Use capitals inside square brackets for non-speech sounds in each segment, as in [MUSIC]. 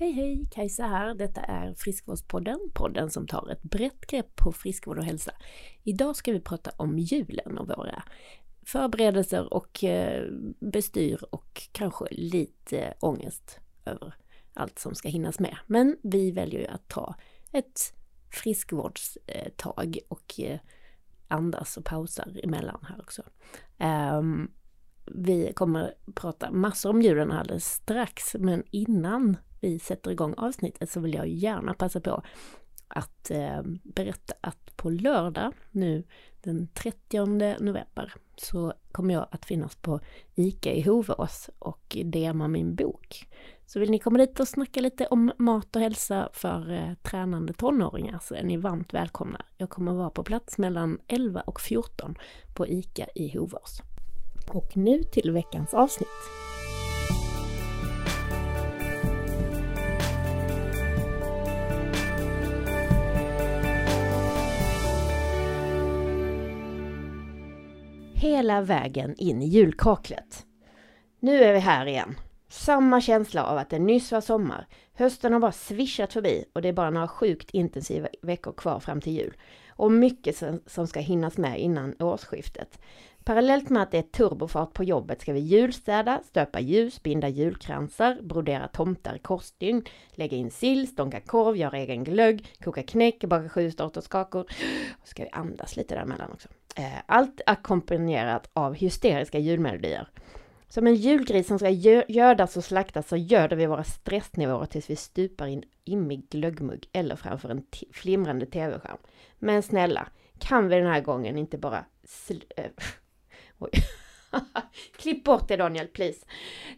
Hej hej, Kajsa här. Detta är Friskvårdspodden, podden som tar ett brett grepp på friskvård och hälsa. Idag ska vi prata om julen och våra förberedelser och eh, bestyr och kanske lite ångest över allt som ska hinnas med. Men vi väljer ju att ta ett friskvårdstag och eh, andas och pausar emellan här också. Um, vi kommer prata massor om julen alldeles strax, men innan vi sätter igång avsnittet så vill jag gärna passa på att eh, berätta att på lördag nu den 30 november så kommer jag att finnas på ICA i Hovås och dema min bok. Så vill ni komma dit och snacka lite om mat och hälsa för eh, tränande tonåringar så är ni varmt välkomna. Jag kommer vara på plats mellan 11 och 14 på ICA i Hovås. Och nu till veckans avsnitt. Hela vägen in i julkaklet. Nu är vi här igen. Samma känsla av att det nyss var sommar. Hösten har bara svischat förbi och det är bara några sjukt intensiva veckor kvar fram till jul. Och mycket som ska hinnas med innan årsskiftet. Parallellt med att det är turbofart på jobbet ska vi julstäda, stöpa ljus, binda julkransar, brodera tomtar i korsstygn, lägga in sill, stånka korv, göra egen glögg, koka knäck, baka sju sorters kakor. Ska vi andas lite däremellan också. Eh, allt ackompanjerat av hysteriska julmelodier. Som en julgris som ska gödas och slaktas så göder vi våra stressnivåer tills vi stupar i en immig glöggmugg eller framför en flimrande tv-skärm. Men snälla, kan vi den här gången inte bara äh, [LAUGHS] Klipp bort det Daniel, please.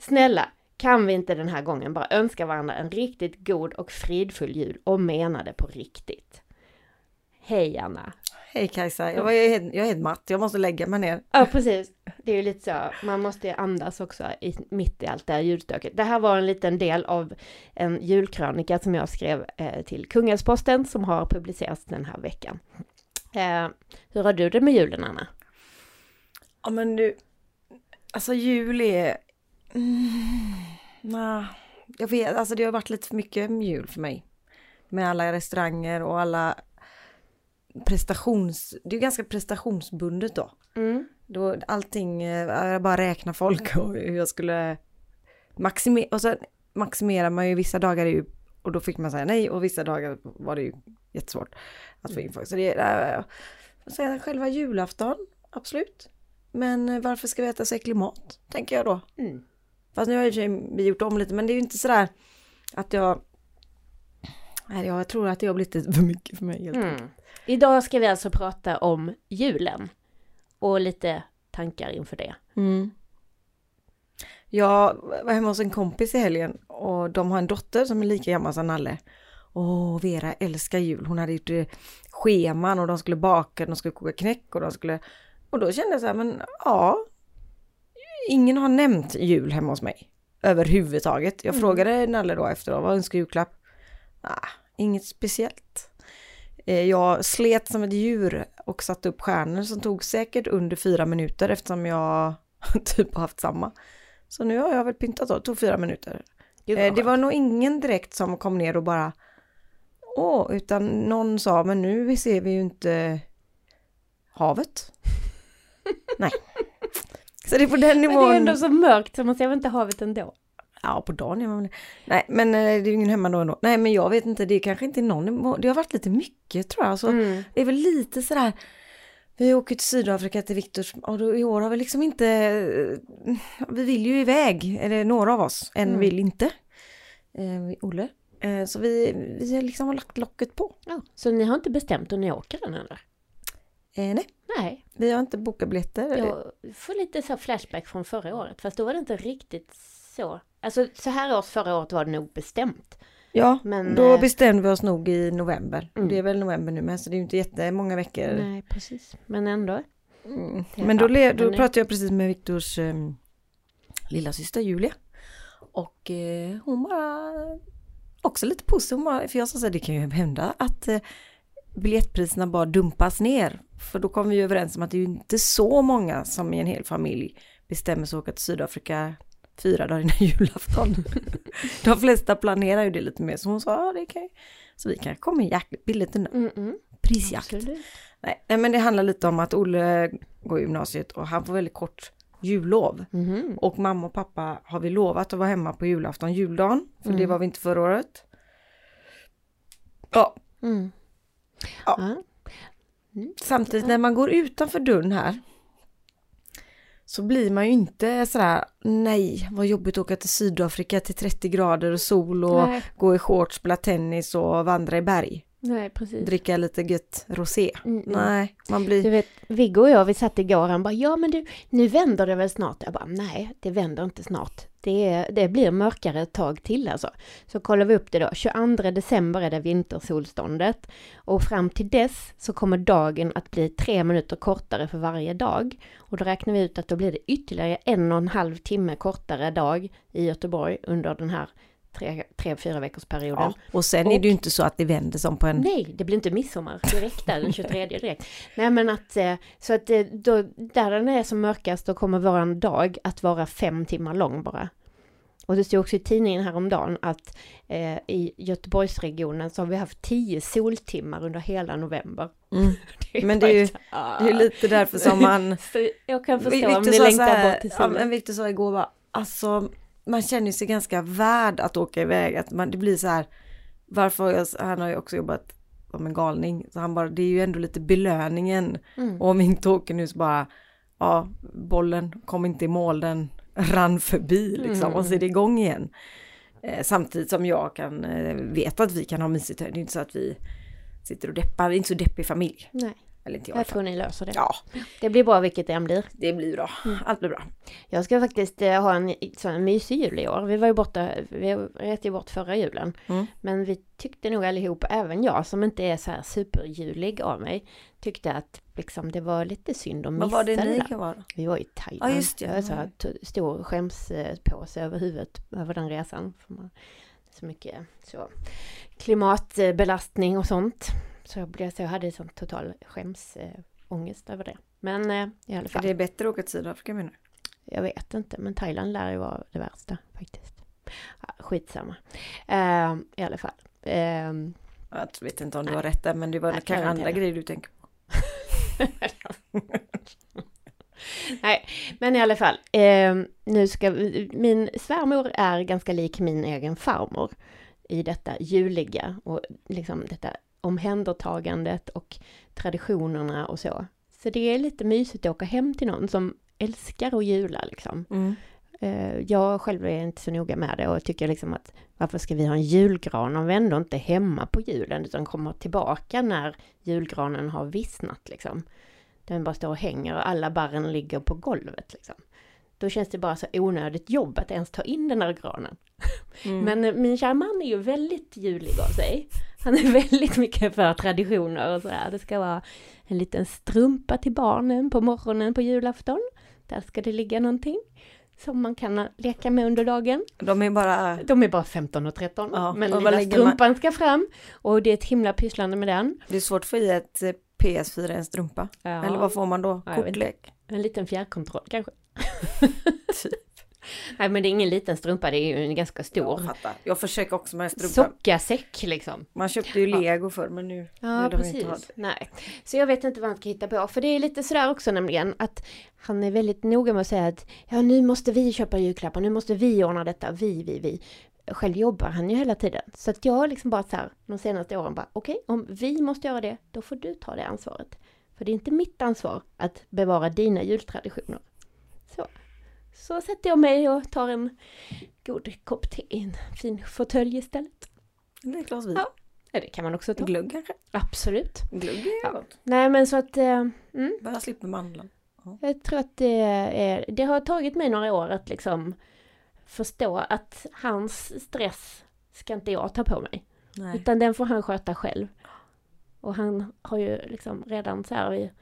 Snälla, kan vi inte den här gången bara önska varandra en riktigt god och fridfull jul och mena det på riktigt? Hej Anna! Hej Kajsa! Jag, var, jag, är, helt, jag är helt matt, jag måste lägga mig ner. Ja precis, det är ju lite så, man måste ju andas också i, mitt i allt det här julstöket. Det här var en liten del av en julkrönika som jag skrev eh, till Kungälvsposten som har publicerats den här veckan. Eh, hur har du det med julen Anna? Ja men du, alltså jul är... Mm, nah, jag vet, alltså det har varit lite för mycket jul för mig. Med alla restauranger och alla prestations... Det är ganska prestationsbundet då. Mm. Då allting, eh, jag bara räknar folk och hur jag skulle maximera... Och så maximerar man ju vissa dagar ju, och då fick man säga nej och vissa dagar var det ju jättesvårt att få in folk. Så det är... Äh, själva julafton, absolut. Men eh, varför ska vi äta så äcklig mat? Tänker jag då. Mm. Fast nu har vi gjort om lite men det är ju inte sådär att jag... Nej, jag tror att det har blivit lite för mycket för mig helt mm. Idag ska vi alltså prata om julen. Och lite tankar inför det. Mm. Jag var hemma hos en kompis i helgen och de har en dotter som är lika gammal som Nalle. Åh, Vera älskar jul. Hon hade gjort eh, scheman och de skulle baka, de skulle koka knäck och de skulle och då kände jag så här, men ja, ingen har nämnt jul hemma hos mig. Överhuvudtaget. Jag mm. frågade Nalle då efteråt, vad önskar julklapp? Ah, inget speciellt. Eh, jag slet som ett djur och satte upp stjärnor som tog säkert under fyra minuter eftersom jag [LAUGHS] typ har haft samma. Så nu har jag väl pyntat då, tog fyra minuter. Eh, det var nog ingen direkt som kom ner och bara Åh, utan någon sa, men nu ser vi ju inte havet. Nej. Så det är på den nivån. Men det är ändå så mörkt så man ser väl inte havet ändå. Ja, på dagen gör man Nej, men eh, det är ju ingen hemma då ändå. Nej, men jag vet inte, det är kanske inte någon Det har varit lite mycket tror jag. Så mm. Det är väl lite sådär. Vi åker till Sydafrika till Viktors och då, i år har vi liksom inte... Eh, vi vill ju iväg, eller några av oss. En mm. vill inte. Eh, Olle. Eh, så vi, vi har liksom lagt locket på. Ja, så ni har inte bestämt om ni åker den eller? Eh, nej. Nej. Vi har inte bokat biljetter. Jag får lite så flashback från förra året, fast då var det inte riktigt så. Alltså så här års förra året var det nog bestämt. Ja, Men, då eh, bestämde vi oss nog i november. Mm. Det är väl november nu med, så det är ju inte jättemånga veckor. Nej, precis. Men ändå. Mm. Men då, le, då pratade jag precis med Viktors eh, lilla syster Julia. Och eh, hon bara också lite positiv. För jag sa så här, det kan ju hända att eh, biljettpriserna bara dumpas ner. För då kom vi överens om att det är ju inte så många som i en hel familj bestämmer sig att åka till Sydafrika fyra dagar innan [LAUGHS] julafton. [LAUGHS] De flesta planerar ju det lite mer, så hon sa ja, det kan. Så vi kan komma jäkligt billigt undan. Mm -mm. Prisjakt. Absolut. Nej, men det handlar lite om att Olle går gymnasiet och han får väldigt kort jullov. Mhm. Och mamma och pappa har vi lovat att vara hemma på julafton, juldagen. För det Mm. var vi inte förra året. Ja, Mm. Ja. Ja. samtidigt när man går utanför dörren här så blir man ju inte sådär, nej vad jobbigt att åka till Sydafrika till 30 grader och sol och Nej, gå i shorts, spela tennis och vandra i berg. Nej, precis. Dricka lite gött rosé. Mm, mm. Nej, man blir... Du vet, Viggo och jag, vi satt igår, han bara, ja men du, nu vänder det väl snart? Jag bara, nej, det vänder inte snart. Det, det blir mörkare ett tag till alltså. Så kollar vi upp det då, 22 december är det vintersolståndet. Och fram till dess så kommer dagen att bli tre minuter kortare för varje dag. Och då räknar vi ut att då blir det ytterligare en och en halv timme kortare dag i Göteborg under den här tre, tre fyra veckors perioden. Ja. Och sen är det ju inte så att det vänder som på en... Nej, det blir inte midsommar direkt där den 23 [LAUGHS] direkt. Nej men att, eh, så att eh, då, där den är som mörkast då kommer våran dag att vara fem timmar lång bara. Och det stod också i tidningen häromdagen att eh, i Göteborgsregionen så har vi haft tio soltimmar under hela november. Mm. [LAUGHS] Men det är ju- ah. Det är lite därför som man... [LAUGHS] Jag kan förstå om ni längtar här- bort till ja, solen. men Victor sa igår bara, alltså man känner sig ganska värd att åka iväg. Att man, det blir så här, varför jag, han har ju också jobbat som en galning. Så han bara, det är ju ändå lite belöningen. Mm. Och om vi inte åker nu så bara, ja, bollen kom inte i mål, den rann förbi liksom. Mm. Och så är det igång igen. Eh, samtidigt som jag kan eh, veta att vi kan ha mysigt. Det är inte så att vi sitter och deppar, det är inte så deppig familj. Nej, Eller inte jag jag tror ni löser det. Ja, Det blir bra vilket det än blir. det blir bra. Allt blir bra. Jag ska faktiskt eh, ha en sån mysig jul i år. Vi var ju borta, vi reste ju bort förra julen. Mm. Men vi tyckte nog allihop, även jag som inte är så här superjulig av mig, tyckte att liksom det var lite synd att missa Vad var det ni kan vara? Vi var i Thailand. Ja, just det. Jag har så här stor skämspåse över huvudet över den resan. Så mycket så klimatbelastning och sånt. Så jag, blev, så jag hade sån total skämsångest över det. Men eh, i alla Är fall. det bättre att åka till Sydafrika menar du? Jag vet inte, men Thailand lär ju vara det värsta faktiskt. Ja, skitsamma. Uh, I alla fall. Ehm, Jag vet inte om du har rätt där men det var Nej, kanske andra grejer du tänker på. [LAUGHS] Nej, men i alla fall. ehm, nu ska vi, min svärmor är ganska lik min egen farmor i detta juliga och liksom detta omhändertagandet och traditionerna och så. Så det är lite mysigt att åka hem till någon som älskar att jula liksom. Mm. Eh, Jag själv är inte så noga med det och tycker liksom att varför ska vi ha en julgran om vi ändå inte är hemma på julen utan kommer tillbaka när julgranen har vissnat liksom. Den bara står och hänger och alla barren ligger på golvet liksom. Då känns det bara så onödigt jobb att ens ta in den här granen. Mm. Men eh, min kära man är ju väldigt julig av sig. Han är [LAUGHS] väldigt mycket för traditioner och sådär. Det ska vara en liten strumpa till barnen på morgonen på julafton. Där ska det ligga någonting som man kan leka med under dagen. De är bara... De är bara 15 och 13, Ja, men och lilla lägger man- strumpan ska fram. Och det är ett himla pysslande med den. Det är svårt att få i ett eh, PS4 en strumpa. Ja, Eller vad får man då? Ja, Kortlek? En liten fjärrkontroll kanske. [LAUGHS] Typ. Nej men det är ingen liten strumpa, det är ju en ganska stor. Jag fattar. Jag försöker också med strumpa. Sockarsäck liksom. Man köpte ju lego förr men nu Ja, precis. Nej. Så jag vet inte vad han ska hitta på. För det är lite sådär också nämligen att han är väldigt noga med att säga att ja, nu måste vi köpa julklappar, nu måste vi ordna detta, vi, vi, vi. Själv jobbar han ju hela tiden. Så att jag har liksom bara så här de senaste åren bara okej, om vi måste göra det, då får du ta det ansvaret. För det är inte mitt ansvar att bevara dina jultraditioner. Så. Så sätter jag mig och tar en god kopp te i en fin fåtölj istället. det. Ett glas vin. Ja. Ja, det kan man också ta. Glögg kanske? Absolut. Glögg är Ja. gott. Nej men så att, eh, mm, Bara slipper mandlarna. jag tror att det är, det har tagit mig några år att liksom förstå att hans stress ska inte jag ta på mig. Nej. Utan den får han sköta själv. Och han har ju liksom redan så här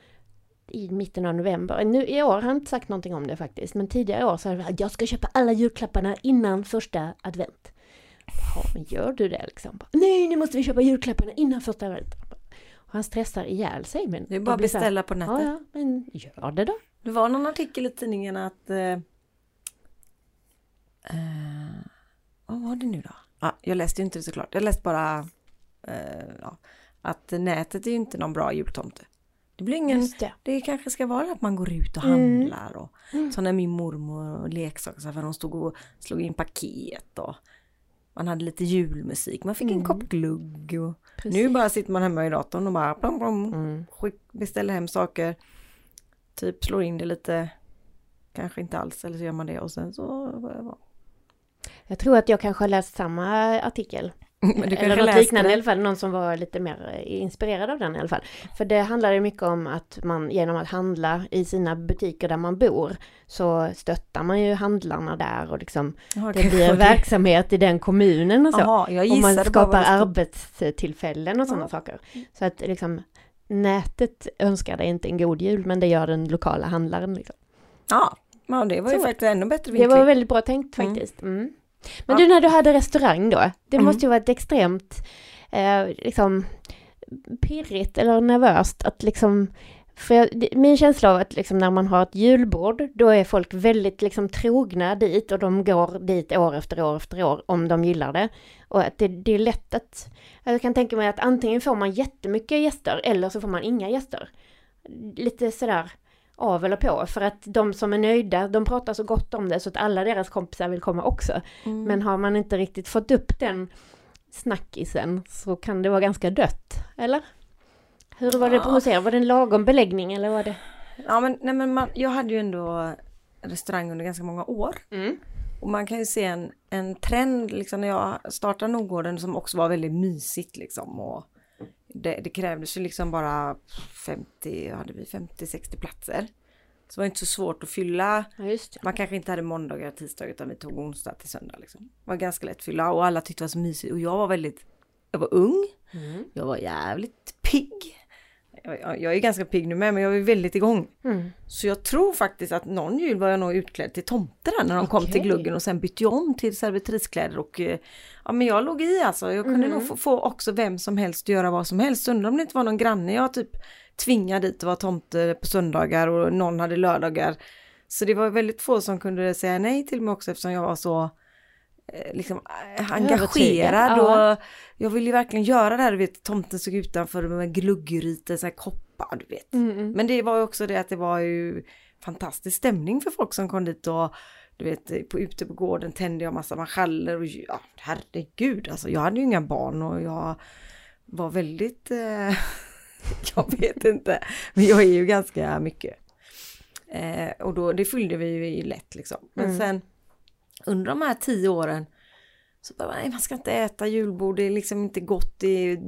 i, mitten av november, nu i år har han inte sagt någonting om det faktiskt, men tidigare år så har varit, jag ska köpa alla julklapparna innan första advent. Ja, men gör du det liksom? Nej, nu måste vi köpa julklapparna innan första advent. Och han stressar ihjäl sig. Men Det är bara att så här, beställa på nätet. Ja, ja, men gör det då. Det var någon artikel i tidningen att eh, Eh, vad var det nu då? Ja, jag läste ju inte det såklart. Jag läste bara eh, ja, att nätet är ju inte någon bra jultomte. Det blir ingen, det. det kanske ska vara att man går ut och Mm. handlar och så när min mormor och leksaksaffären hon stod och slog in paket och man hade lite julmusik, man fick en kopp glugg och nu bara sitter man hemma i datorn och bara plom, plom, Mm. skick, beställer hem saker, typ slår in det lite, kanske inte alls eller så gör man det och sen så Jag tror att jag kanske har läst samma artikel. Eller något liknande i det? alla fall, någon som var lite mer eh, inspirerad av den i alla fall. För det handlar ju mycket om att man genom att handla i sina butiker där man bor så stöttar man ju handlarna där och liksom Jaha, det blir verksamhet i den kommunen och så. Jag och man skapar det arbetstillfällen och sådana saker. Så att liksom nätet önskar dig inte en god jul men det gör den lokala handlaren. Liksom. Ja, ja, det var ju Så. faktiskt ännu bättre Det vinkling. var väldigt bra tänkt Mm. faktiskt. Mm. Men Ja. du när du hade restaurang då, det Mm. måste ju varit extremt eh, liksom pirrigt eller nervöst att liksom för jag, min känsla av att liksom när man har ett julbord, då är folk väldigt liksom trogna dit och de går dit år efter år efter år om de gillar det. Och att det, det är lätt att, jag kan tänka mig att antingen får man jättemycket gäster eller så får man inga gäster. Lite sådär av eller på, för att de som är nöjda, de pratar så gott om det så att alla deras kompisar vill komma också. Mm. Men har man inte riktigt fått upp den snackisen så kan det vara ganska dött, eller? Hur var det på hos er? Var det en lagom beläggning eller var det? Ja men, nej, men man, jag hade ju ändå restaurang under ganska många år. Mm. Och man kan ju se en, en trend liksom när jag startade Nordgården som också var väldigt mysigt liksom. Och det, det krävdes ju liksom bara 50, hade vi 50-60 platser. Så det var inte så svårt att fylla. Ja. Man kanske inte hade måndagar och tisdagar utan vi tog onsdag till söndag liksom. Det var ganska lätt att fylla och alla tyckte det var så mysigt. Och jag var väldigt, jag var ung. Mm. Jag var jävligt pigg. Jag, är ganska pigg nu med men jag var väldigt igång. Mm. Så jag tror faktiskt att någon jul var jag nog utklädd till tomte där när de kom Okej. till gluggen och sen bytte jag om till servitriskläder och eh, ja men jag låg i alltså. Jag kunde Mm. nog få, få också vem som helst göra vad som helst. Undrar om det inte var någon granne jag typ tvingade dit att vara tomte på söndagar och någon hade lördagar. Så det var väldigt få som kunde säga nej till mig också eftersom jag var så liksom eh, engagerad ja. och jag ville ju verkligen göra det här, du vet tomten såg utanför med glugggrytor, så här koppar, du vet. Mm, mm. Men det var ju också det att det var ju fantastisk stämning för folk som kom dit och du vet på, ute på gården tände jag massa marschaller och ja herregud alltså jag hade ju inga barn och jag var väldigt, eh, [LAUGHS] jag vet inte, men jag är ju ganska mycket. Eh, och då, det fyllde vi ju lätt liksom. Men Mm. sen under de här tio åren så bara, nej man ska inte äta julbord, det är liksom inte gott, det är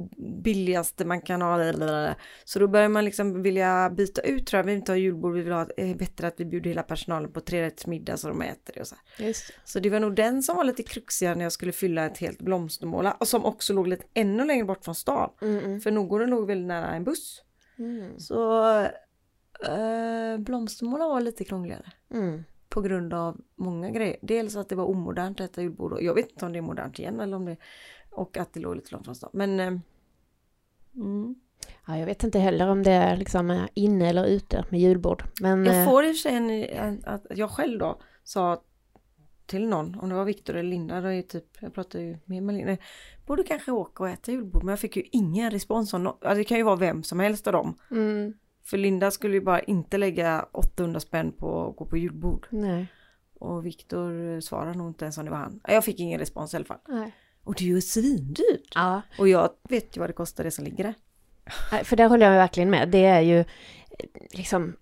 billigaste man kan ha. Så då börjar man liksom vilja byta ut tror jag, vi vill inte ha julbord, vi vill ha, är bättre att vi bjuder hela personalen på trerättsmiddag så de äter det och så. Just. Så det var nog den som var lite kruxigare när jag skulle fylla ett helt blomstermål och som också låg lite ännu längre bort från stan. Mm, mm. För Nordgården låg väldigt nära en buss. Mm. Så eh, blomstermåla var lite krångligare. Mm. På grund av många grejer. Dels att det var omodernt att äta julbord. och Jag vet inte om det är modernt igen eller om det... Och att det låg lite långt från stan. Men... Eh, mm. Ja, jag vet inte heller om det är liksom är inne eller ute med julbord. Men Jag eh, får i och för sig en, en, att jag själv då sa till någon, om det var Viktor eller Linda, då är typ, jag pratar ju med Malina, borde kanske åka och äta julbord, men jag fick ju ingen respons från no- ja, det kan ju vara vem som helst av dem. mm, För Linda skulle ju bara inte lägga 800 spänn på att gå på julbord. nej, Och Viktor svarade nog inte ens om det var han. Ja, Jag fick ingen respons i alla fall. nej. Och det är ju svindyrt. Ja, Och jag vet ju vad det kostar det som ligger där. För där håller jag verkligen med. Det är ju liksom,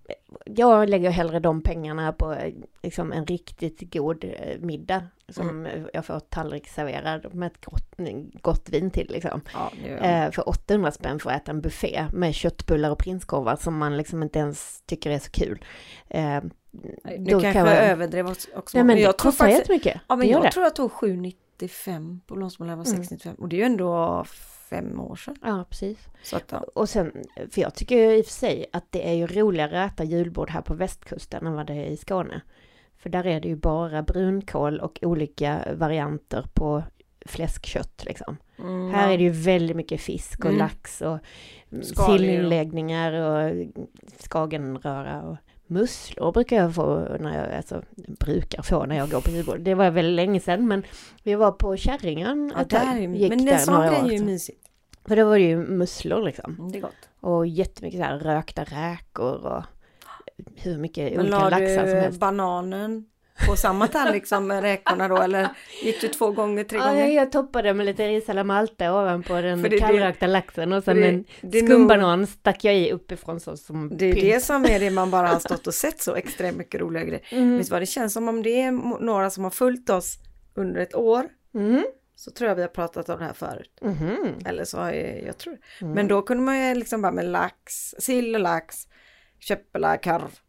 jag lägger hellre de pengarna på liksom en riktigt god eh, middag som eh, jag får tallrik serverad med ett gott, gott vin till liksom. Ja, jag. Eh, för 800 spänn för att äta en buffé med köttbullar och prinskorvar som man liksom inte ens tycker är så kul. Eh, Nu kanske kan jag överdrev också. Nej men jag det tror kostar jättemycket. Ja men jag det. tror jag tog 7,95 på blomstermålare var Mm. 6,95 och det är ju ändå fem år sedan. Ja, precis. Så att, ja. Och sen, för jag tycker ju i och för sig att det är ju roligare att äta julbord här på västkusten än vad det är i Skåne. För där är det ju bara brunkål och olika varianter på fläskkött liksom. Mm, Här är det ju väldigt mycket fisk och Mm. lax och sillinläggningar och skagenröra och musslor brukar jag få när jag, alltså brukar få när jag går på julbord. Det var väldigt länge sedan men vi var på Kärringen Ja, ett tag, där är, gick men där en sån några grej år är ju mysigt. För då var det ju musslor liksom. Mm, Det är gott. Och jättemycket så här rökta räkor och [GASPS] hur mycket Men olika la laxar som helst. bananen på samma tallrik som räkorna då eller gick du två gånger, tre Ja, gånger? jag toppade med lite ris alla malta ovanpå den det kallrökta laxen och sen det- en nog- skumbanan stack jag i uppifrån så som Det är pynt. det som är det man bara har [LAUGHS] stått och sett så extremt mycket roliga grejer. Mm. Visst vad det känns som om det är några som har följt oss under ett år Mm. så tror jag vi har pratat om det här förut. Mhm. Eller så har jag, jag tror Mm. Men då kunde man ju liksom bara med lax, sill och lax, köttbullar, korv,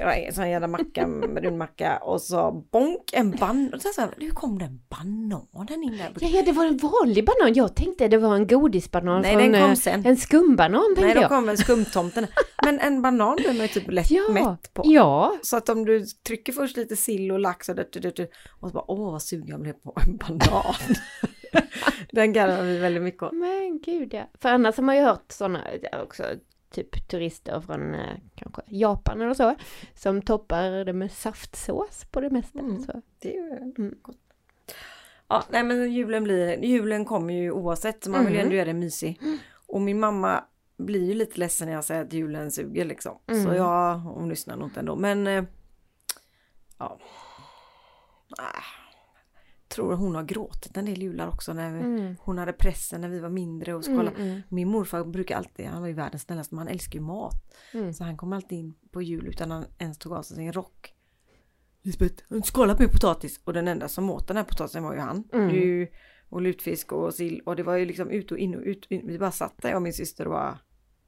en sån jävla macka, brunmacka och så bonk en banan. Så här, hur kom den bananen in där? Ja, ja, det var en vanlig banan. Jag tänkte det var en godisbanan Nej, från den kom eh, sen. en skumbanan Nej, tänkte då jag. kom väl skumtomten. Men en banan blir man ju typ lätt Ja, mätt på. ja. Så att om du trycker först lite sill och lax och det, det, det, och så bara åh vad sugen jag blev på en banan. [LAUGHS] Den garvar vi väldigt mycket åt. Men gud ja. För annars har man ju hört sådana också, typ turister från eh, kanske Japan eller så, som toppar det med saftsås på det mesta. Mm. Så. Det är Mm. gott. Ja, nej men julen blir, julen kommer ju oavsett, så man vill ju Mm. ändå göra det mysig. Och min mamma blir ju lite ledsen när jag säger att julen suger liksom. Så Mm. jag, hon lyssnar nog inte ändå. Men, eh, ja. Ah, tror hon har gråtit en del jular också när Mm. hon hade pressen när vi var mindre och skåla. Mm, mm, Min morfar brukar alltid, han var ju världens snällaste, men han älskar ju mat. mm. Så han kom alltid in på jul utan han ens tog av sig sin rock. Lisbeth, har du skalat med potatis? Och den enda som åt den här potatisen var ju han. Mm. Ju, och lutfisk och sill och det var ju liksom ut och in och ut. Vi bara satt där jag och min syster och bara...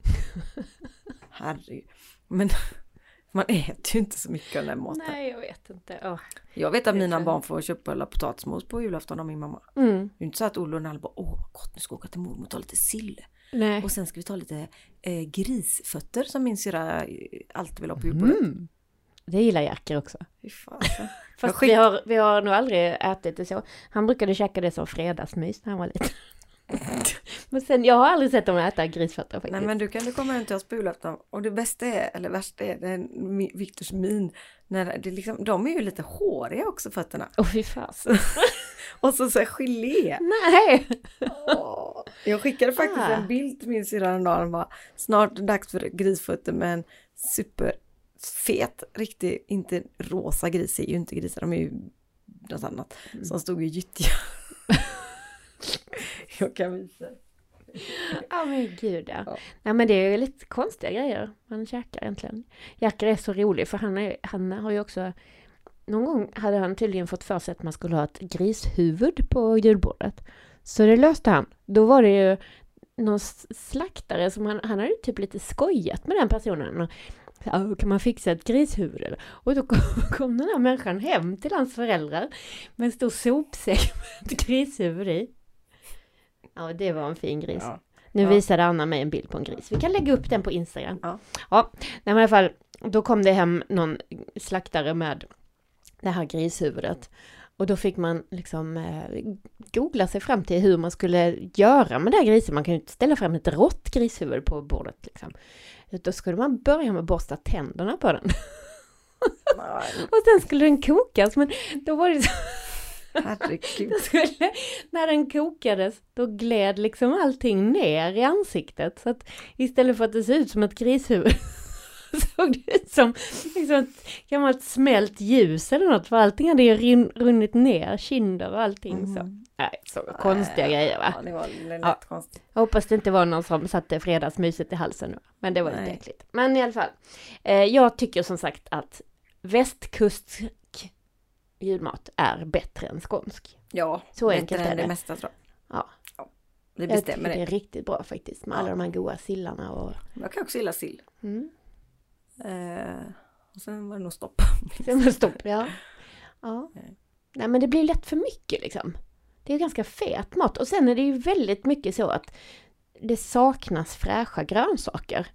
[LAUGHS] Herregud. Men man äter ju inte så mycket av den maten. Nej, jag vet inte. Åh. Jag vet att mina barn får köttbullar och potatismos på julafton av min mamma. Mm. Det är inte så att Olle och Nalle bara åh vad gott nu ska vi åka till mormor och ta lite sill. Nej. Och sen ska vi ta lite eh, grisfötter som min syrra eh, alltid vill ha på julbordet. Mm. Det gillar Jerker också. Fast vi, har, vi har nog aldrig ätit det så. Han brukade käka det som fredagsmys när han var liten. [LAUGHS] men sen, jag har aldrig sett dem äta grisfötter faktiskt. Nej men du kan du komma hem till oss på julafton och det bästa är, eller värsta är, det är Viktors min. När det liksom, de är ju lite håriga också fötterna. Åh fy fasen. [LAUGHS] Och så så här gelé. Nej! Jag skickade faktiskt Ah. en bild till min syrra häromdagen. Bara, Snart dags för grisfötter med en superfet, riktig, inte rosa gris är ju inte grisar, de är ju något annat. Mm. Som stod i gyttja. [LAUGHS] [LAUGHS] Jag kan visa. Ja men gud ja. Ja. Nej men det är ju lite konstiga grejer man käkar egentligen. Jerker är så rolig för han, är, han har ju också någon gång hade han tydligen fått för sig att man skulle ha ett grishuvud på julbordet. Så det löste han. Då var det ju någon slaktare som han, han hade ju typ lite skojat med den personen. Och, "Ja, kan man fixa ett grishuvud eller? Och då kom, [LAUGHS] kom den här människan hem till hans föräldrar med en stor sopsäck [LAUGHS] med ett grishuvud i. Ja, det var en fin gris. Ja. Nu Ja. visade Anna mig en bild på en gris. Vi kan lägga upp den på Instagram. Ja. ja nej, men i alla fall, då kom det hem någon slaktare med det här grishuvudet. Och då fick man liksom eh, googla sig fram till hur man skulle göra med det här grisen. Man kan ju inte ställa fram ett rått grishuvud på bordet liksom. Då skulle man börja med att borsta tänderna på den. [LAUGHS] Och sen skulle den kokas, men då var det så herregud. skulle, när den kokades, då gled liksom allting ner i ansiktet. Så att istället för att det såg ut som ett grishuvud [LAUGHS] såg det ut som liksom ett gammalt smält ljus eller något. För allting hade ju rin, runnit ner, kinder och allting så. Mm. Nej, så konstiga grejer va. Ja, det var Ja. konstigt. Jag hoppas det inte var någon som satte fredagsmyset i halsen nu. Men det var lite Nej. äckligt. Men i alla fall. Eh, jag tycker som sagt att västkustsk julmat är bättre än skånsk. Ja, Så enkelt är det det. mesta tror jag. Ja. Vi Jag bestämmer tycker det det. är riktigt bra faktiskt med Ja. alla de här goda sillarna och... Jag kan också gilla sill. Mm. Eh, och sen var det nog stopp. [LAUGHS] Sen var det stopp, ja. ja. Nej. Nej men det blir lätt för mycket liksom. Det är ganska fet mat och sen är det ju väldigt mycket så att det saknas fräscha grönsaker.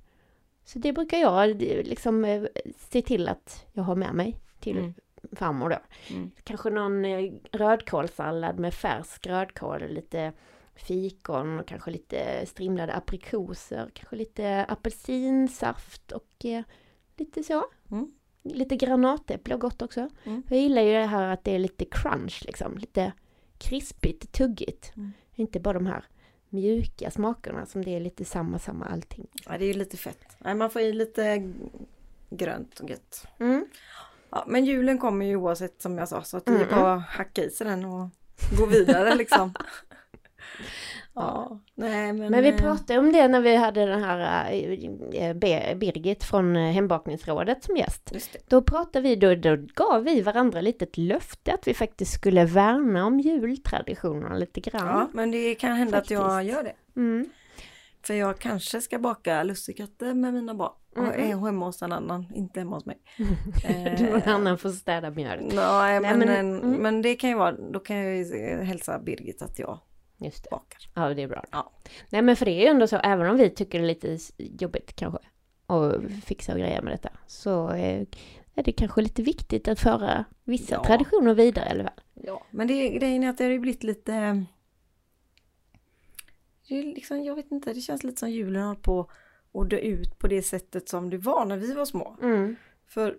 Så det brukar jag eh, liksom eh, se till att jag har med mig till Mm. Farmor då. Mm. Kanske någon eh, rödkålssallad med färsk rödkål, lite fikon och kanske lite strimlade aprikoser, kanske lite apelsinsaft och eh, lite så. Mm. Lite granatäpple och gott också. Mm. Jag gillar ju det här att det är lite crunch liksom. Lite krispigt, tuggigt. Mm. Inte bara de här mjuka smakerna som det är lite samma, samma allting. Ja, det är ju lite fett. Nej, man får i lite grönt och gött. Mm. Ja, men julen kommer ju oavsett som jag sa så att det är bara att hacka i sig den och gå vidare liksom. [LAUGHS] ja, nej men. Men vi eh, pratade om det när vi hade den här äh, Be- Birgit från Hembakningsrådet som gäst. Då pratade vi, då, då gav vi varandra lite ett löfte att vi faktiskt skulle värna om jultraditionerna lite grann. Ja, men det kan hända att jag Faktiskt. gör det. Mm. För jag kanske ska baka lussekatter med mina barn. Och Mm. är hemma hos en annan, inte hemma hos mig. [LAUGHS] Någon annan får städa mjölk. Nej, men, men- en, mm. men det kan ju vara, då kan jag ju hälsa Birgit att jag Just det. bakar. Ja, det är bra. Ja. Nej, men för det är ju ändå så, även om vi tycker det är lite jobbigt kanske att fixa och grejer med detta, så eh, är det kanske lite viktigt att föra vissa Ja. traditioner vidare i alla fall. Ja, men det, grejen är att det har ju blivit lite... Det liksom, jag vet inte, det känns lite som julen håller på att dö ut på det sättet som det var när vi var små. Mm. För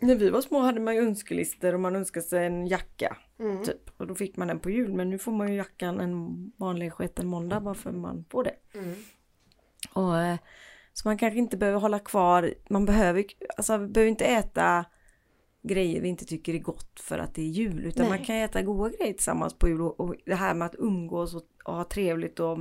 när vi var små hade man ju önskelistor och man önskade sig en jacka. Mm. Typ. Och då fick man den på jul. Men nu får man ju jackan en vanlig sketen måndag bara för man får det. Mm. Och, eh, så man kanske inte behöver hålla kvar, man behöver, alltså, vi behöver inte äta grejer vi inte tycker är gott för att det är jul. Utan Nej. man kan äta goda grejer tillsammans på jul. Och, och det här med att umgås och, och ha trevligt och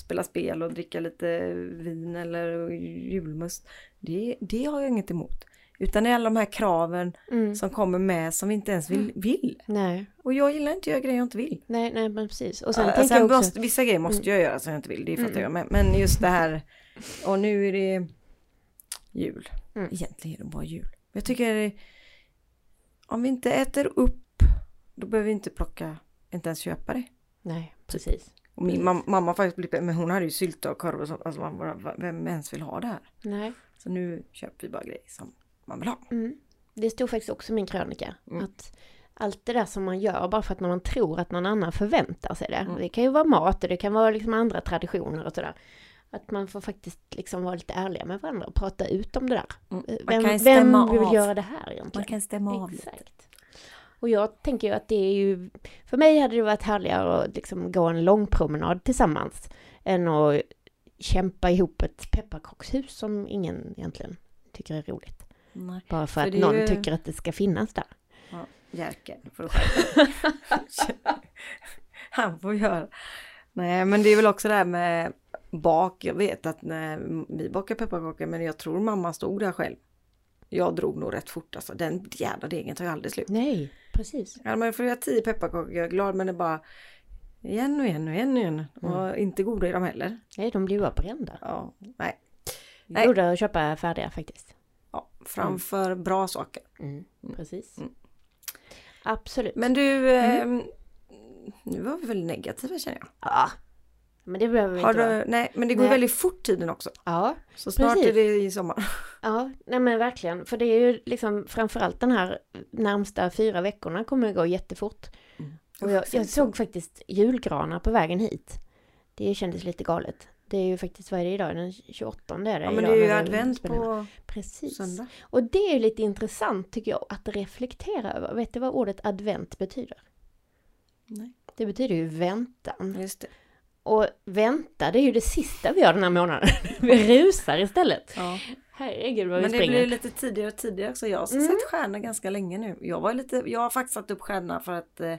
spela spel och dricka lite vin eller julmust. Det, det har jag inget emot. Utan det är alla de här kraven Mm. som kommer med som vi inte ens vill. vill. Nej, Och jag gillar inte att göra grejer jag inte vill. nej, nej, men precis. Och sen Sen, tänker jag också... måste, vissa grejer måste jag göra som jag inte vill, det fattar Mm. jag med. Men just det här, och nu är det jul. Mm. Egentligen är det bara jul. Jag tycker om vi inte äter upp, då behöver vi inte plocka, inte ens köpa det. Nej, precis. Och min mam- mamma faktiskt blivit, men hon hade ju sylta och korv och så, alltså man bara, vem ens vill ha det här? Nej. Så nu köper vi bara grejer som man vill ha. Mm. Det stod faktiskt också i min krönika. Mm. Att allt det där som man gör bara för att man tror att någon annan förväntar sig det. Mm. Det kan ju vara mat och det kan vara liksom andra traditioner och sådär. Att man får faktiskt liksom vara lite ärliga med varandra och prata ut om det där. Mm. Vem, vem vill av. göra det här egentligen? Man kan stämma av lite. Och jag tänker ju att det är ju, för mig hade det varit härligare att liksom gå en lång promenad tillsammans än att kämpa ihop ett pepparkakshus som ingen egentligen tycker är roligt. Nej. Bara för, För att någon ju- tycker att det ska finnas där. Ja, då får du. [LAUGHS] Han får göra. Nej men det är väl också det här med bak. Jag vet att när vi bakar pepparkakor men jag tror mamma stod där själv. Jag drog nog rätt fort alltså. Den jävla degen tar ju aldrig slut. Nej, precis. Ja men får jag tio pepparkakor, jag är glad men det är bara igen och igen och igen och igen. Och inte goda är de heller. Nej, de blir bara brända. Ja, nej. Nej. Goda att köpa färdiga faktiskt. Ja, framför bra saker. Mm, precis. Mm. Absolut. Men du, ehm, nu var vi väl negativa känner jag. Ja, men det behöver vi Har inte vara. du, nej, men det går Nej. väldigt fort tiden också. Ja, Så snart Precis. är det i sommar. [LAUGHS] ja, nej men verkligen. För det är ju liksom framförallt den här närmsta fyra veckorna kommer att gå jättefort. Och jag, jag såg faktiskt julgranar på vägen hit. Det kändes lite galet. Det är ju faktiskt, vad är det idag? Den 28 är det Ja men idag det är ju advent på Precis. söndag. Och det är ju lite intressant tycker jag att reflektera över. Vet du vad ordet advent betyder? Nej. Det betyder ju väntan. Just det. Och vänta, det är ju det sista vi gör den här månaden. [LAUGHS] vi rusar istället. Ja. Herregud vad vi Men det springer. blir lite tidigare och tidigare också. Jag har Mm. sett stjärnor ganska länge nu. Jag, var lite, jag har faktiskt satt upp stjärnorna för att eh,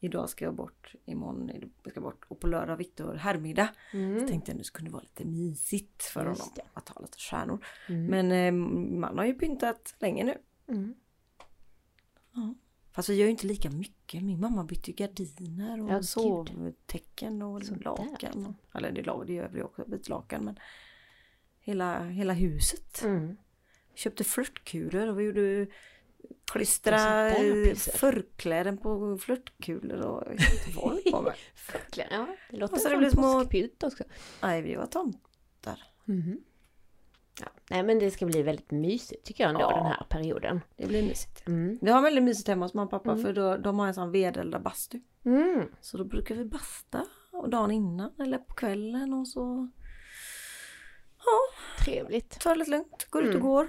idag ska jag bort, imorgon det- jag ska bort och på lördag Viktor herrmiddag. Så Mm. tänkte jag nu skulle det vara lite mysigt för Just honom det. att ha lite stjärnor. Mm. Men eh, man har ju pyntat länge nu. Mm. Fast vi gör ju inte lika mycket. Min mamma bytte ju gardiner och Ja, gud. sovtäcken och Sånt lakan. liksom. Eller det, det gör vi också, byter lakan. Men hela, hela huset. Mm. Köpte flörtkulor och vi gjorde klistra förkläden på flörtkulor och jag vet inte vad vi på med. Verkligen, ja. Det låter Och så som det blir små- också. Nej, vi var tomtar. Mhm. Ja. Nej men det ska bli väldigt mysigt tycker jag ändå Ja. den här perioden. Det blir mysigt. Mm. Vi har väldigt mysigt hemma hos mamma och pappa Mm. för då, de har en sån vedeldad bastu. Mm. Så då brukar vi basta och dagen innan eller på kvällen och så Trevligt. Ta det lite lugnt, går ut och Mm. går.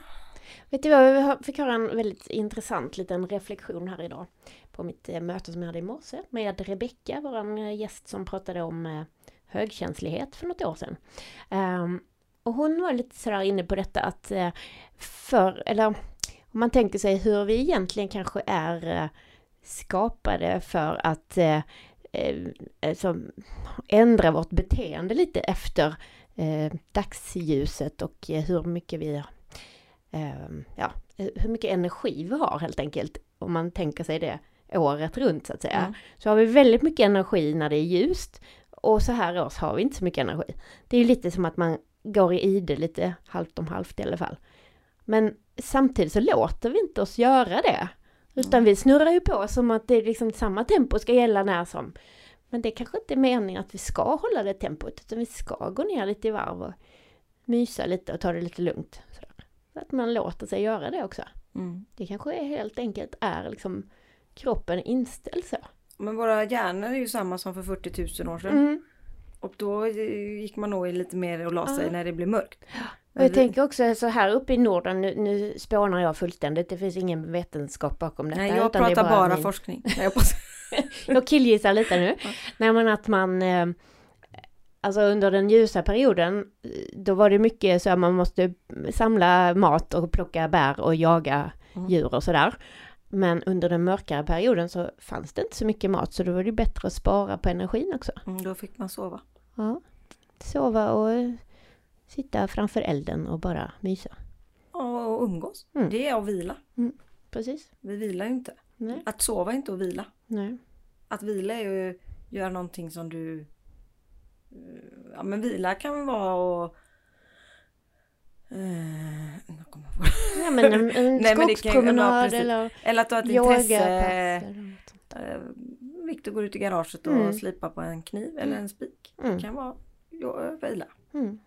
Vet du vad, vi fick höra en väldigt intressant liten reflektion här idag. På mitt eh, möte som jag hade i morse med Rebecka, vår gäst som pratade om eh, högkänslighet för något år sedan. Ehm, och hon var lite sådär inne på detta att eh, för, eller om man tänker sig hur vi egentligen kanske är eh, skapade för att alltså, ändra vårt beteende lite efter dagsljuset och hur mycket vi ja, hur mycket energi vi har helt enkelt. Om man tänker sig det året runt så att säga. Mm. Så har vi väldigt mycket energi när det är ljust. Och så här års har vi inte så mycket energi. Det är ju lite som att man går i ide lite halvt om halvt i alla fall. Men samtidigt så låter vi inte oss göra det. Utan vi snurrar ju på som att det är liksom samma tempo ska gälla när som. Men det kanske inte är meningen att vi ska hålla det tempot. Utan vi ska gå ner lite i varv och mysa lite och ta det lite lugnt. Så att man låter sig göra det också. Mm. Det kanske är helt enkelt är liksom kroppen inställd så. Men våra hjärnor är ju samma som för 40 000 år sedan. Mm. Och då eh, gick man nog lite mer och la sig Ja. när det blev mörkt. Och jag tänker också så här uppe i Norden, nu, nu spånar jag fullständigt, det finns ingen vetenskap bakom detta. Nej, jag pratar bara, min- forskning. [LAUGHS] Jag bara- [LAUGHS] killgissar lite nu. Nej men att man, eh, alltså under den ljusa perioden, eh, då var det mycket så att man måste samla mat och plocka bär och jaga Mm. djur och sådär. Men under den mörkare perioden så fanns det inte så mycket mat så då var det bättre att spara på energin också. Mm, då fick man sova. Ja. Sova och eh, sitta framför elden och bara mysa. Och umgås. Mm. Det är att vila. Precis. Vi vilar ju inte. Nej. Att sova är inte att vila. Nej. Att vila är ju att göra någonting som du... eh, Ja men vila kan väl vara. Eh, kommer på det. Ja men en, en [LAUGHS] Nej, kan- skogspromenad eller Eller att du har ett intresse. Eh, Viktor går ut i garaget och Mm. slipar på en kniv eller en spik. Mm. Det kan vara jag, vila. Mm.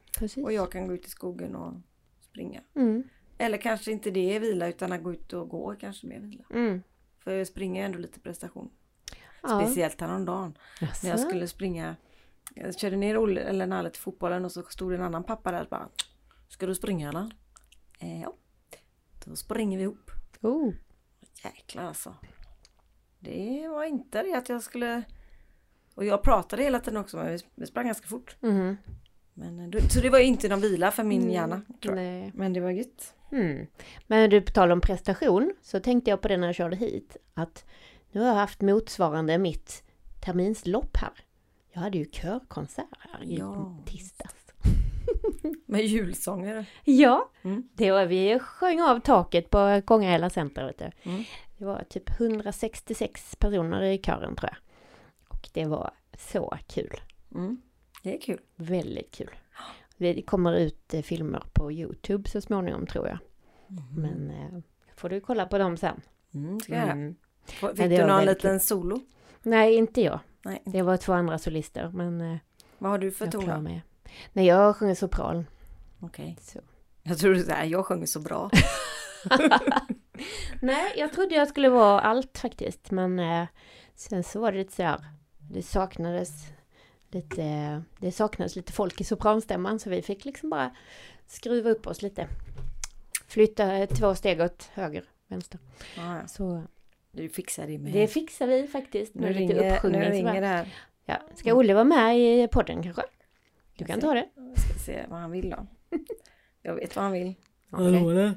Och jag kan gå ut i skogen och springa. Mm, Eller kanske inte det är vila utan att gå ut och gå kanske mer vila. mm. För springa är ändå lite prestation. Ja. Speciellt häromdagen. Jaså? När jag skulle springa. Jag körde ner Olle eller Nalle till fotbollen och så stod en annan pappa där och bara. Ska du springa eller? Eh, ja. Då springer vi ihop. Oh. Jäklar alltså. Det var inte det att jag skulle... Och jag pratade hela tiden också men vi- sprang ganska fort. Mhm. Men, eh, så det var inte någon vila för min Mm, hjärna. Men det var gött. Mm. Men du, på tal om prestation, så tänkte jag på det när jag körde hit, att nu har jag haft motsvarande mitt terminslopp här. Jag hade ju körkonsert här i Ja. tisdags. [LAUGHS] Med julsånger. Ja, Mm. det var, vi sjöng av taket på Kongahälla center. Vet du. Mm. Det var typ 166 personer i kören tror jag. Och det var så kul. Mm. Det är kul. Väldigt kul. Det kommer ut eh, filmer på Youtube så småningom tror jag. Men eh, får du kolla på dem sen. Mm, ska jag. Mm. Fick du någon liten solo? Nej, inte jag. Nej. Det var två andra solister men eh, Vad har du för ton då? Nej, jag sjunger sopran. Okej. Så. Jag tror du säger jag sjunger så bra. [LAUGHS] Nej, jag trodde jag skulle vara allt faktiskt. Men eh, sen så var det lite så här. Det saknades lite, det saknades lite folk i sopranstämman så vi fick liksom bara skruva upp oss lite. Flytta två steg åt höger, vänster. Ja, ja. Så Du fixar det med. det fixar vi faktiskt. nu med lite ringer, nu ringer det här. Ja. Ska Olle vara med i podden kanske? Du kan ta det. Jag ska se vad han vill då. Jag vet vad han vill. Okej.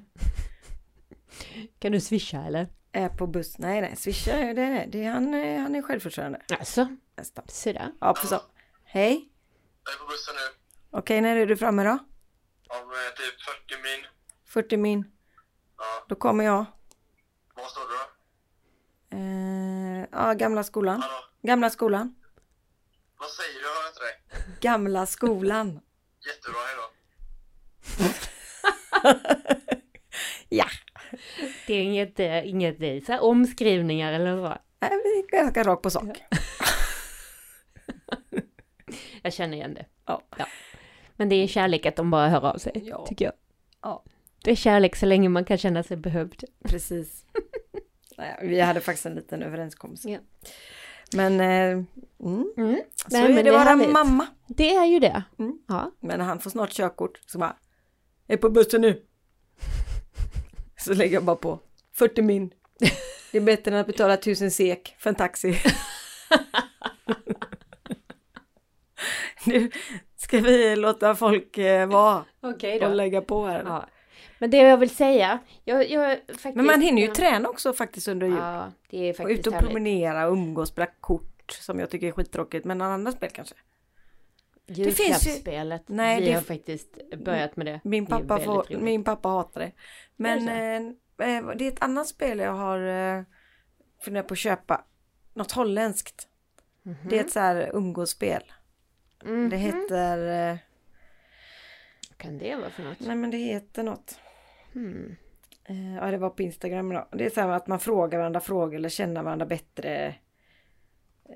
Kan du swisha eller? Är på buss. Nej, nej. Swisha, det, det, det, han, är- han är självförsörjande. Alltså, Nästan. sådär. Ja, på så. Hej. Jag är på bussen nu. Okej, när är du framme då? Om eh, typ 40 min. 40 min. Ja. Då kommer jag. Var står du då? Eh, ja, gamla skolan. Hallå? Gamla skolan. Vad säger du? Jag hör inte dig. Gamla skolan. Jättebra, hejdå. [LAUGHS] Ja. [LAUGHS] Det är inget, eh, inget eh, så här, omskrivningar eller så. Nej, vi är ganska rakt på sak. [LAUGHS] Jag känner igen det. Ja. Men det är kärlek att de bara hör av sig, Ja. tycker jag. Ja. Det är kärlek så länge man kan känna sig behövd. Precis. [LAUGHS] Nej, vi hade faktiskt en liten överenskommelse. Ja. Men eh, Mm. Mm. Så Nej, är det vara mamma. Det är ju det. Mm. Ja. Men han får snart körkort så bara, är på bussen nu. Så lägger jag bara på 40 min. Det är bättre än att betala 1000 sek för en taxi. Nu ska vi låta folk eh, vara Okej och lägga på här. Ja. Men det jag vill säga, jag, jag faktiskt... Men man hinner ju träna också faktiskt under jul. Ja, det är och faktiskt ut och härligt. promenera och umgås, spela kort som jag tycker är skittråkigt. Men andra spel kanske. Finns ju- Julklappsspelet, Nej, vi det- har faktiskt börjat med det. Min Det pappa, väldigt får, min pappa hatar det. Men Är eh, eh, det är ett annat spel jag har eh, funderat på att köpa. Något holländskt. Det är ett så här umgåsspel. Mhm. Det heter... Eh, Vad kan det vara för något? nej men det heter något. Hmm. Eh, ja det var på Instagram idag. Det är så här att man frågar varandra frågor eller känner varandra bättre.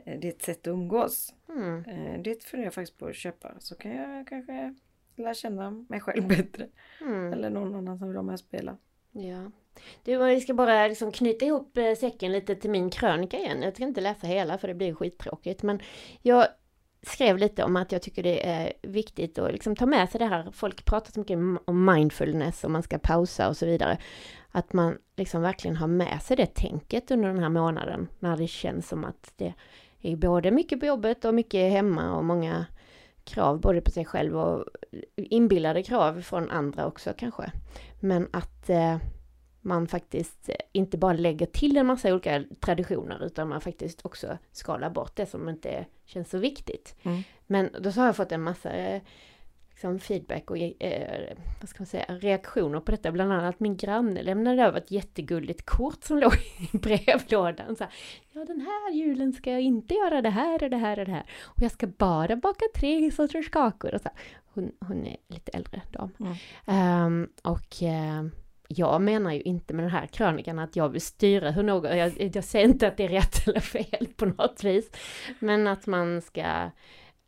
Eh, Det är ett sätt att umgås. Hmm. Eh, det funderar jag faktiskt på att köpa. Så kan jag kanske lära känna mig själv bättre. Hmm. Eller någon annan som vill vara med och spela. Ja. Du, vi ska bara liksom knyta ihop eh, säcken lite till min krönika igen. Jag ska inte läsa hela för det blir skittråkigt. Men jag skrev lite om att jag tycker det är viktigt att liksom ta med sig det här. Folk pratar så mycket om mindfulness och man ska pausa och så vidare. Att man liksom verkligen har med sig det tänket under den här månaden. När det känns som att det är både mycket på jobbet och mycket hemma och många krav både på sig själv och inbillade krav från andra också kanske. Men att eh, man faktiskt eh, inte bara lägger till en massa olika traditioner utan man faktiskt också skalar bort det som inte känns så viktigt. Mm. Men då har jag fått en massa eh, liksom feedback och eh, vad ska man säga, reaktioner på detta. Bland annat min granne lämnade över ett jättegulligt kort som [LAUGHS] låg i brevlådan. Så här, ja den här julen ska jag inte göra det här och det här och det här. Och jag ska bara baka tre sorters kakor. Och så här. Hon, hon är lite äldre dam. Mm. Ehm, och ehm, jag menar ju inte med den här krönikan att jag vill styra hur någon, jag, jag säger inte att det är rätt [LAUGHS] eller fel på något vis. Men att man ska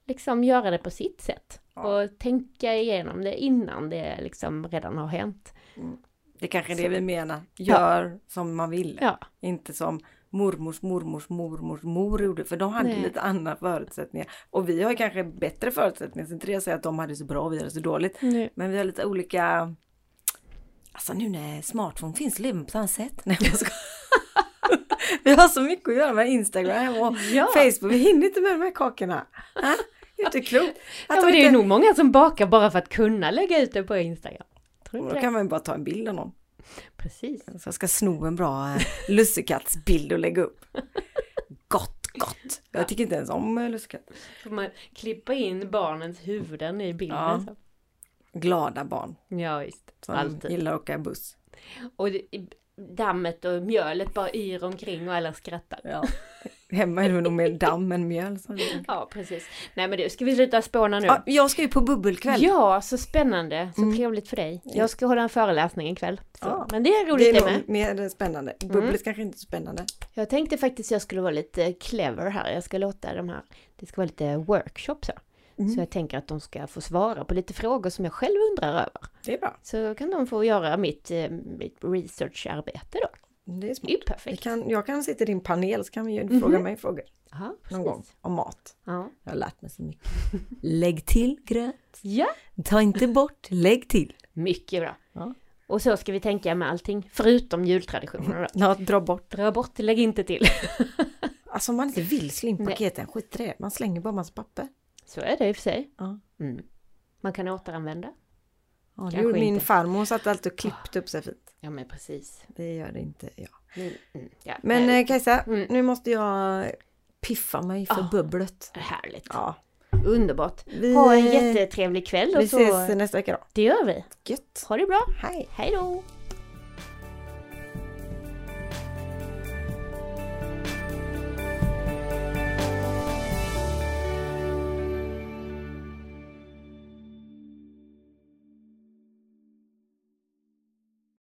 liksom göra det på sitt sätt. Ja. Och tänka igenom det innan det liksom redan har hänt. Det kanske är det Så- vi menar. Gör som man vill. Ja, Inte som mormors mormors mormors mor gjorde. För de hade Nej. lite andra förutsättningar. Och vi har kanske bättre förutsättningar. Så inte det jag säger att de hade så bra och vi hade så dåligt. nu. Men vi har lite olika... Alltså nu när smartphone finns lever man på ett annat sätt. Nej, jag ska... [LAUGHS] vi har så mycket att göra med Instagram och [LAUGHS] Ja. Facebook. Vi hinner inte med de här kakorna. Det är inte klokt. Ja, men det är inte... nog många som bakar bara för att kunna lägga ut det på Instagram. Tror Då kan man ju bara ta en bild av någon. Precis. Så jag ska sno en bra eh, lussekattsbild och lägga upp. Gott, gott. Jag tycker inte ens om eh, lussekatter. Får man klippa in barnens huvuden i bilden. Ja. Glada barn Ja, visst. som Alltid. gillar att åka buss. Och dammet och mjölet bara yr omkring och alla skrattar. Ja. Hemma är det nog mer damm än mjöl. Så. [LAUGHS] Ja, precis. Nej men du, ska vi sluta spåna nu? Ja, jag ska ju på bubbelkväll. Ja, så spännande. Så Mm. trevligt för dig. Jag ska hålla en föreläsning ikväll. Så. Ja. Men det är roligt det är med. nog mer spännande. Bubblet kanske inte är spännande. Jag tänkte faktiskt jag skulle vara lite clever här. Jag ska låta de här, det ska vara lite workshop så. Mm. Så jag tänker att de ska få svara på lite frågor som jag själv undrar över. Det är bra. Så kan de få göra mitt, eh, mitt researcharbete då. Det är Det smart. är Vi perfekt. kan, jag kan sitta i din panel så kan vi ju Mhm. fråga mig frågor Ja, någon gång om mat. Ja. Jag har lärt mig så mycket. [LAUGHS] Lägg till gröt. ja, Ta inte bort, lägg till. mycket bra. Ja. Och så ska vi tänka med allting, förutom jultraditionerna. [LAUGHS] Ja, dra bort. Dra bort, lägg inte till. [LAUGHS] Alltså om man inte vill slå in Nej. paketen, skit i det. Man slänger bara massa papper. Så är det i och för sig. Ja. Mm. Man kan återanvända. Ja, det gjorde min inte. farmor, hon satt alltid och klippte upp sig fint. Ja men precis. Det gör det inte jag. Mm, mm, ja, Men nej, eh, Kajsa, Mm. nu måste jag piffa mig för Ah. bubblet. Härligt. Ja, Underbart. vi, Ha en eh, jättetrevlig kväll vi och så... ses nästa vecka då. Det gör vi. Gött. Ha det bra. Hej! Hej då!